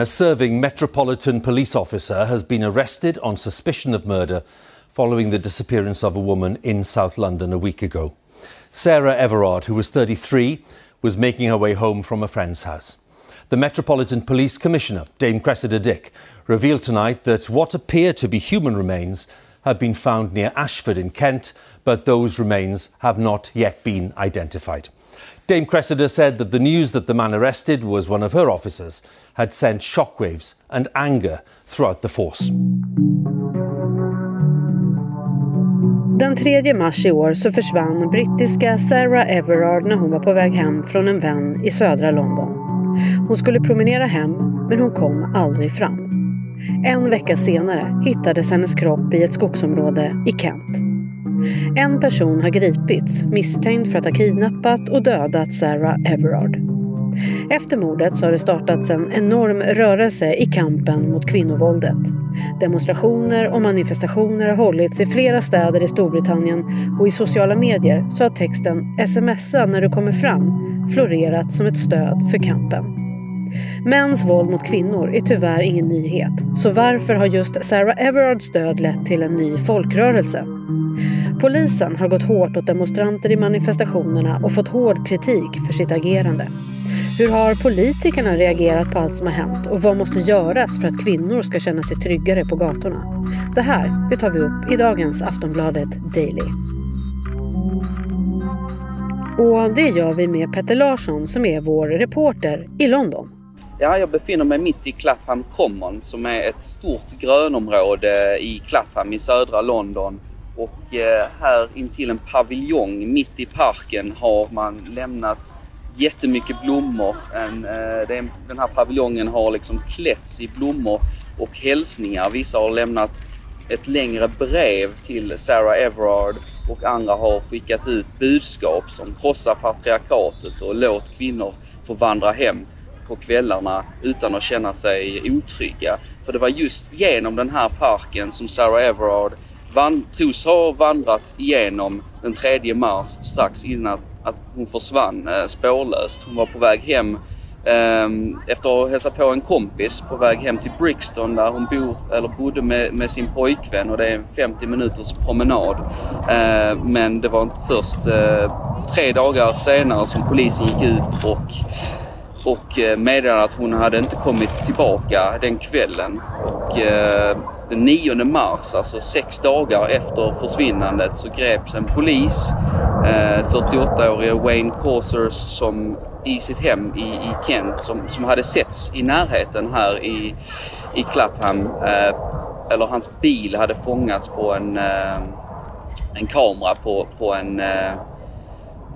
a serving Metropolitan Police officer has been arrested on suspicion of murder following the disappearance of a woman in South London a week ago. Sarah Everard, who was 33, was making her way home from a friend's house. The Metropolitan Police Commissioner, Dame Cressida Dick, revealed tonight that what appear to be human remains have been found near Ashford in Kent, but those remains have not yet been identified. Dame Cressida said that the news that the man arrested was one of her officers had sent shockwaves and anger throughout the force. Den 3 mars i år så försvann brittiska Sarah Everard när hon var på väg hem från en vän i södra London. Hon skulle promenera hem, men hon kom aldrig fram. En vecka senare hittades hennes kropp i ett skogsområde i Kent. En person har gripits misstänkt för att ha kidnappat och dödat Sarah Everard. Efter mordet så har det startats en enorm rörelse i kampen mot kvinnovåldet. Demonstrationer och manifestationer har hållits i flera städer i Storbritannien och i sociala medier så har texten “smsa när du kommer fram” florerat som ett stöd för kampen. Mäns våld mot kvinnor är tyvärr ingen nyhet. Så varför har just Sarah Everards död lett till en ny folkrörelse? Polisen har gått hårt åt demonstranter i manifestationerna och fått hård kritik för sitt agerande. Hur har politikerna reagerat på allt som har hänt och vad måste göras för att kvinnor ska känna sig tryggare på gatorna? Det här det tar vi upp i dagens Aftonbladet Daily. Och det gör vi med Petter Larsson som är vår reporter i London. Ja, jag befinner mig mitt i Clapham Common som är ett stort grönområde i Clapham i södra London. Och eh, här intill en paviljong mitt i parken har man lämnat jättemycket blommor. En, eh, den här paviljongen har liksom klätts i blommor och hälsningar. Vissa har lämnat ett längre brev till Sarah Everard och andra har skickat ut budskap som krossa patriarkatet och låt kvinnor få vandra hem på kvällarna utan att känna sig otrygga. För det var just genom den här parken som Sarah Everard tros ha vandrat igenom den 3 mars strax innan att hon försvann eh, spårlöst. Hon var på väg hem ehm, efter att ha hälsat på en kompis på väg hem till Brixton där hon bor, eller bodde med, med sin pojkvän och det är en 50 minuters promenad. Eh, men det var först eh, tre dagar senare som polisen gick ut och och eh, meddelade att hon hade inte kommit tillbaka den kvällen. Och eh, den 9 mars, alltså sex dagar efter försvinnandet, så greps en polis, eh, 48-årige Wayne Causers, som i sitt hem i, i Kent som, som hade setts i närheten här i, i Clapham. Eh, eller hans bil hade fångats på en, eh, en kamera på, på, en, eh,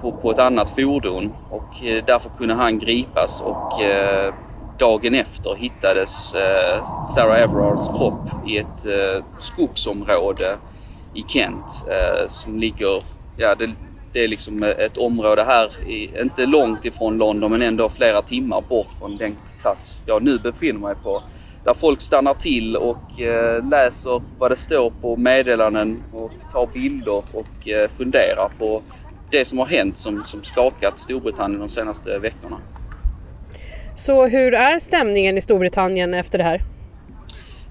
på, på ett annat fordon och eh, därför kunde han gripas och eh, dagen efter hittades eh, Sarah Everards kropp i ett eh, skogsområde i Kent eh, som ligger ja, det, det är liksom ett område här, inte långt ifrån London men ändå flera timmar bort från den plats jag nu befinner mig på. Där folk stannar till och eh, läser vad det står på meddelanden och tar bilder och eh, funderar på det som har hänt som, som skakat Storbritannien de senaste veckorna. Så hur är stämningen i Storbritannien efter det här?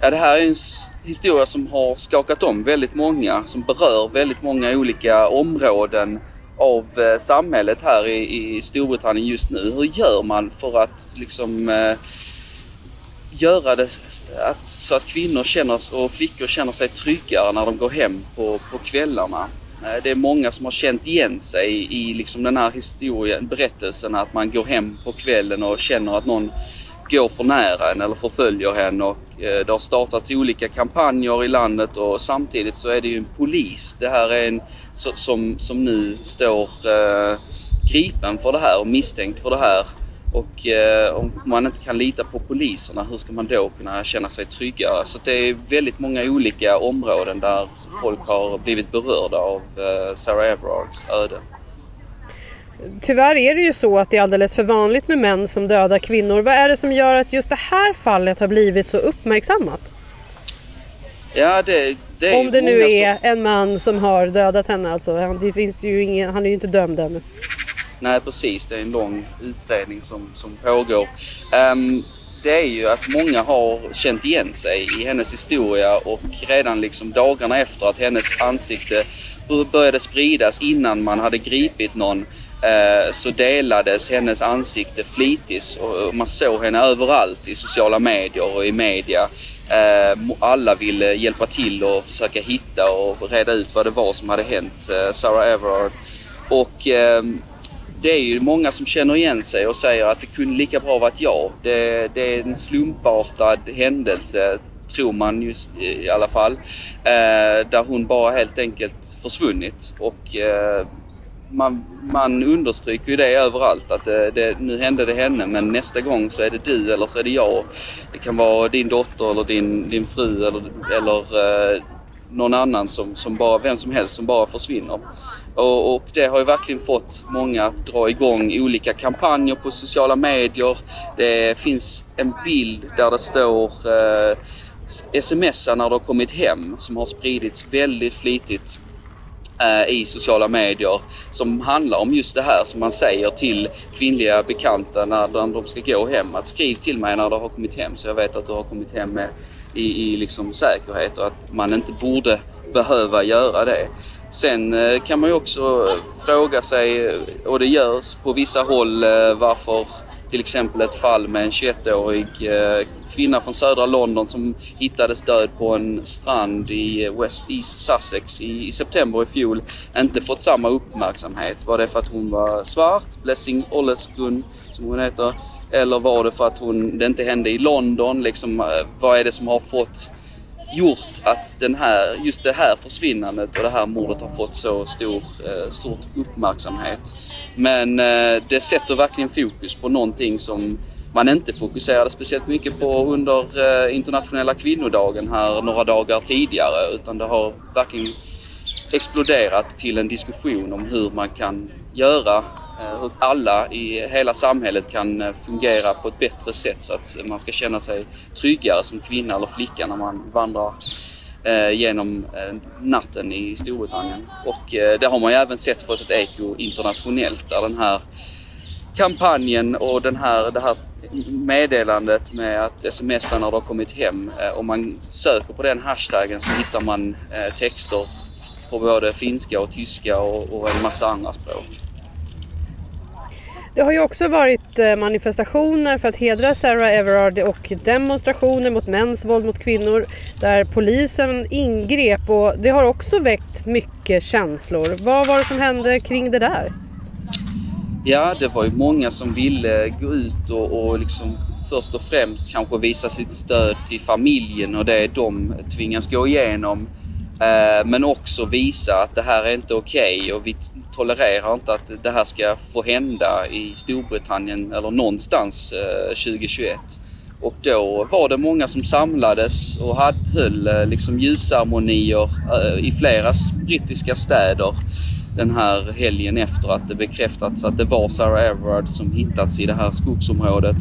Ja, det här är en historia som har skakat om väldigt många, som berör väldigt många olika områden av eh, samhället här i, i Storbritannien just nu. Hur gör man för att liksom eh, göra det att, så att kvinnor känner, och flickor känner sig tryggare när de går hem på, på kvällarna? Eh, det är många som har känt igen sig i liksom den här historien, berättelsen att man går hem på kvällen och känner att någon går för nära en eller förföljer henne och eh, det har startats olika kampanjer i landet och samtidigt så är det ju en polis. Det här är en som, som nu står eh, gripen för det här och misstänkt för det här. Och eh, om man inte kan lita på poliserna, hur ska man då kunna känna sig tryggare? Så det är väldigt många olika områden där folk har blivit berörda av eh, Sarah Everards öde. Tyvärr är det ju så att det är alldeles för vanligt med män som dödar kvinnor. Vad är det som gör att just det här fallet har blivit så uppmärksammat? Ja, det, det Om det nu är som... en man som har dödat henne alltså. Det finns ju ingen, han är ju inte dömd ännu. Nej precis, det är en lång utredning som, som pågår. Um, det är ju att många har känt igen sig i hennes historia och redan liksom dagarna efter att hennes ansikte började spridas innan man hade gripit någon eh, så delades hennes ansikte flitigt och man såg henne överallt i sociala medier och i media. Ehm, alla ville hjälpa till och försöka hitta och reda ut vad det var som hade hänt eh, Sarah Everard. Och ehm, det är ju många som känner igen sig och säger att det kunde lika bra varit jag. Det, det är en slumpartad händelse tror man just i alla fall. Eh, där hon bara helt enkelt försvunnit. Och eh, man, man understryker ju det överallt att det, det, nu hände det henne men nästa gång så är det du eller så är det jag. Det kan vara din dotter eller din, din fru eller, eller eh, någon annan som, som bara, vem som helst som bara försvinner. Och, och, det har ju verkligen fått många att dra igång olika kampanjer på sociala medier. Det finns en bild där det står eh, smsa när du har kommit hem som har spridits väldigt flitigt eh, i sociala medier som handlar om just det här som man säger till kvinnliga bekanta när de ska gå hem. Att skriv till mig när du har kommit hem så jag vet att du har kommit hem med, i, i liksom säkerhet och att man inte borde behöva göra det. Sen eh, kan man ju också fråga sig, eh, och det görs på vissa håll, eh, varför till exempel ett fall med en 21-årig kvinna från södra London som hittades död på en strand i West East Sussex i, i september i fjol inte fått samma uppmärksamhet. Var det för att hon var svart, Blessing Olleskun som hon heter, eller var det för att hon, det inte hände i London? Liksom, eh, vad är det som har fått gjort att den här, just det här försvinnandet och det här mordet har fått så stor, eh, stort uppmärksamhet. Men eh, det sätter verkligen fokus på någonting som man inte fokuserade speciellt mycket på under internationella kvinnodagen här några dagar tidigare utan det har verkligen exploderat till en diskussion om hur man kan göra Eh, hur alla i hela samhället kan eh, fungera på ett bättre sätt så att man ska känna sig tryggare som kvinna eller flicka när man vandrar eh, genom natten i Storbritannien. Och det har man ju även sett fått ett eko internationellt där den här kampanjen och den här, det här meddelandet med att smsa när du har kommit hem. Om man söker på den hashtaggen så hittar man texter på både finska och tyska och, och en massa andra språk. Det har ju också varit eh, manifestationer för att hedra Sarah Everard och demonstrationer mot mäns våld mot kvinnor där polisen ingrep och det har också väckt mycket känslor. Vad var det som hände kring det där? Ja, det var ju många som ville gå ut och, och liksom först och främst kanske visa sitt stöd till familjen och det de tvingas gå igenom. Eh, men också visa att det här är inte okej okay och vi tolererar inte att det här ska få hända i Storbritannien eller någonstans eh, 2021. Och då var det många som samlades och höll eh, liksom ljusceremonier i flera brittiska städer den här helgen efter att det bekräftats att det var Sarah Everard som hittats i det här skogsområdet.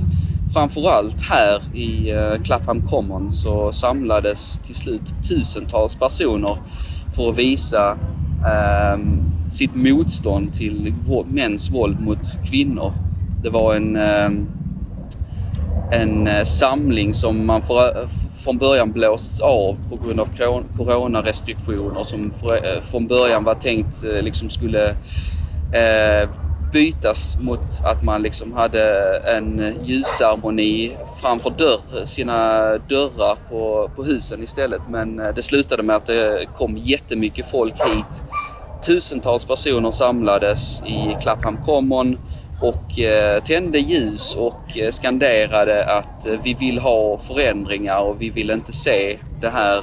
Framförallt här i eh, Clapham Common så samlades till slut tusentals personer för att visa eh, sitt motstånd till mäns våld mot kvinnor. Det var en ehm, eh, en samling som man för, eh, från början blåsts av på grund av coronarestriktioner som för, eh, från början var tänkt liksom skulle eh, bytas mot att man liksom hade en ljusceremoni framför dörr, sina dörrar på, på husen istället. Men eh, det slutade med att det kom jättemycket folk hit. Tusentals personer samlades i Clapham Common och eh, tände ljus och eh, skanderade att vi vill ha förändringar och vi vill inte se det här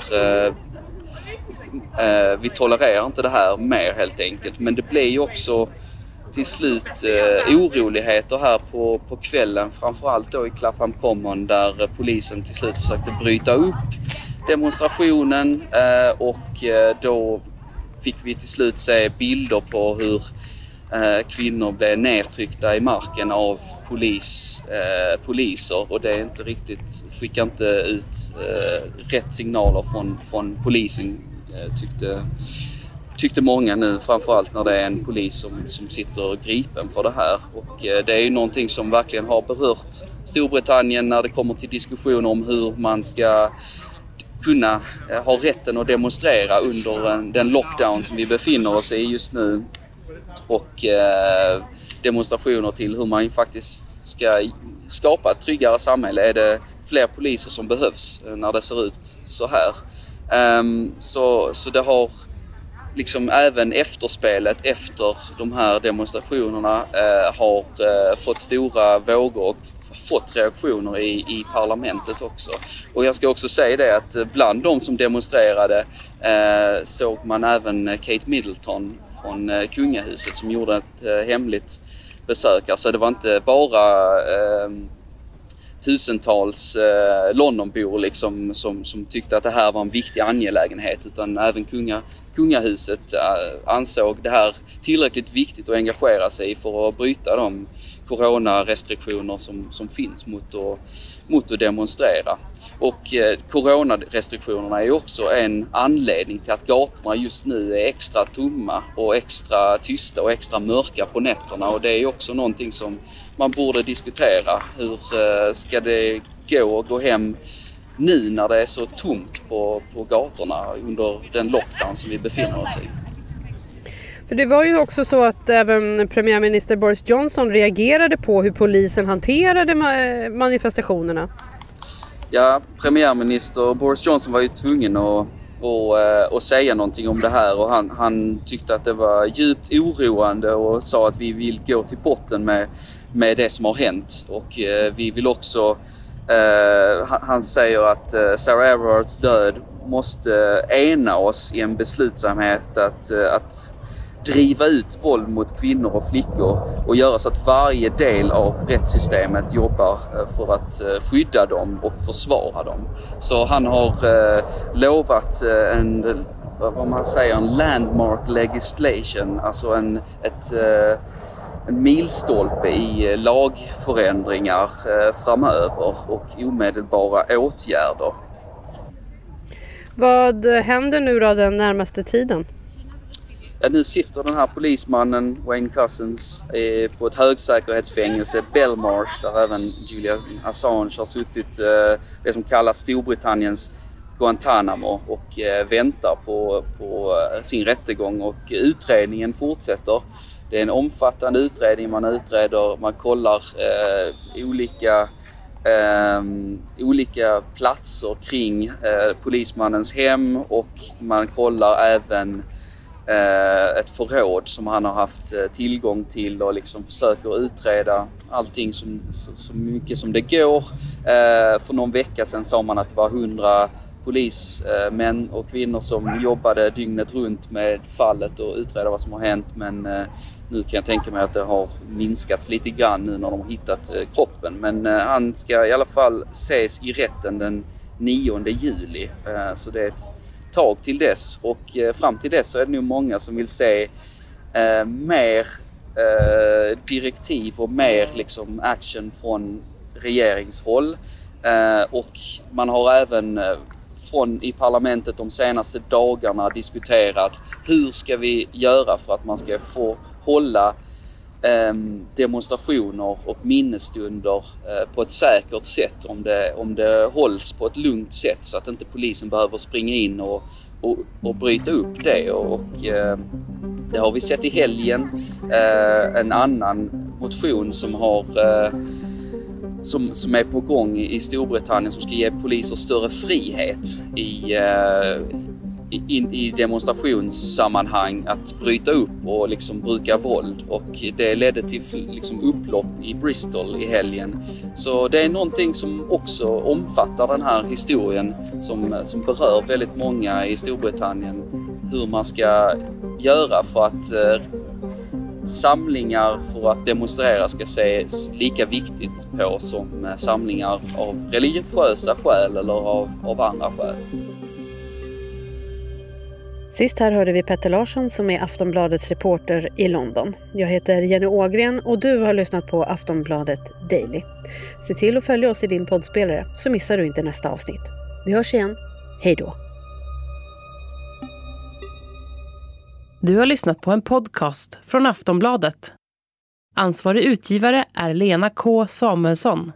vi tolererar inte det här mer helt enkelt. Men det blev ju också till slut eh, oroligheter här på, på kvällen. Framförallt då i Clapham Common där eh, polisen till slut försökte bryta upp demonstrationen eh, och eh, då fick vi till slut se bilder på hur eh, kvinnor blev nedtryckta i marken av polis, eh, poliser och det är inte riktigt, skickar inte ut eh, rätt signaler från, från polisen eh, tyckte, tyckte många nu framförallt när det är en polis som, som sitter gripen för det här. Och eh, det är ju någonting som verkligen har berört Storbritannien när det kommer till diskussioner om hur man ska kunna eh, ha rätten att demonstrera under en, den lockdown som vi befinner oss i just nu. Och eh, demonstrationer till hur man faktiskt ska skapa ett tryggare samhälle. Är det fler poliser som behövs eh, när det ser ut så här? Um, så, så det har liksom även efterspelet efter de här demonstrationerna eh, har eh, fått stora vågor och fått reaktioner i, i parlamentet också. Och jag ska också säga det att bland de som demonstrerade eh, såg man även Kate Middleton från eh, kungahuset som gjorde ett eh, hemligt besök. Alltså det var inte bara eh, tusentals eh, Londonbor liksom, som, som tyckte att det här var en viktig angelägenhet utan även kunga, kungahuset eh, ansåg det här tillräckligt viktigt att engagera sig i för att bryta de coronarestriktioner som, som finns mot att, mot att demonstrera. Och eh, coronarestriktionerna är också en anledning till att gatorna just nu är extra tomma och extra tysta och extra mörka på nätterna och det är också någonting som man borde diskutera. Hur eh, ska det gå att gå hem nu när det är så tomt på, på gatorna under den lockdown som vi befinner oss i? För det var ju också så att även premiärminister Boris Johnson reagerade på hur polisen hanterade manifestationerna. Ja, premiärminister Boris Johnson var ju tvungen att, att, eh, att säga någonting om det här och han, han tyckte att det var djupt oroande och sa att vi vill gå till botten med, med det som har hänt och eh, vi vill också Uh, han säger att eh, Sarah Everards död måste ena oss i en beslutsamhet att, att driva ut våld mot kvinnor och flickor och göra så att varje del av rättssystemet jobbar eh, för att eh, skydda dem och försvara dem. Så han har eh, lovat en, vad man säger, en landmark legislation, alltså en, ett, en milstolpe i lagförändringar framöver och omedelbara åtgärder. Vad händer nu då den närmaste tiden? Ja, nu sitter den här polismannen, Wayne Cousins, eh, på ett högsäkerhetsfängelse, Belmarsh, där även Julian Assange har suttit, eh, det som kallas Storbritanniens Guantanamo och eh, väntar på, på eh, sin rättegång och utredningen fortsätter. Det är en omfattande utredning. Man utreder, man kollar eh, olika, eh, olika platser kring eh, polismannens hem och man kollar även Eh, Eh, ett förråd som han har haft eh, tillgång till och liksom försöker utreda allting som, så, så mycket som det går. Eh, för någon vecka sedan sa man att det var 100 polismän eh, och kvinnor som jobbade dygnet runt med fallet och utreda vad som har hänt men nu kan jag tänka mig att det har minskats lite grann nu när de har hittat kroppen. Men han ska i alla fall ses i rätten den 9 juli så det är ett tag till dess och eh, fram till dess så är det nog många som vill se eh, mer eh, direktiv och mer liksom action från regeringshåll. Eh, och man har även eh, från i parlamentet de senaste dagarna diskuterat hur ska vi göra för att man ska få hålla Ehm, demonstrationer och minnesstunder eh, på ett säkert sätt om det, om det hålls på ett lugnt sätt så att inte polisen behöver springa in och, och, och bryta upp det. Och, ehm, det har vi sett i helgen. Eh, en annan motion som har eh, som, som är på gång i Storbritannien som ska ge poliser större frihet i, in, i demonstrationssammanhang att bryta upp och liksom bruka våld och det ledde till liksom upplopp i Bristol i helgen. Så det är någonting som också omfattar den här historien som, som berör väldigt många i Storbritannien. Hur man ska göra för att eh, samlingar för att demonstrera ska ses lika viktigt på som eh, samlingar av religiösa skäl eller av, av andra skäl. Sist här hörde vi Petter Larsson som är Aftonbladets reporter i London. Jag heter Jenny Ågren och du har lyssnat på Aftonbladet Daily. Se till att följa oss i din poddspelare så missar du inte nästa avsnitt. Vi hörs igen. Hej då! Du har lyssnat på en podcast från Aftonbladet. Ansvarig utgivare är Lena K Samuelsson.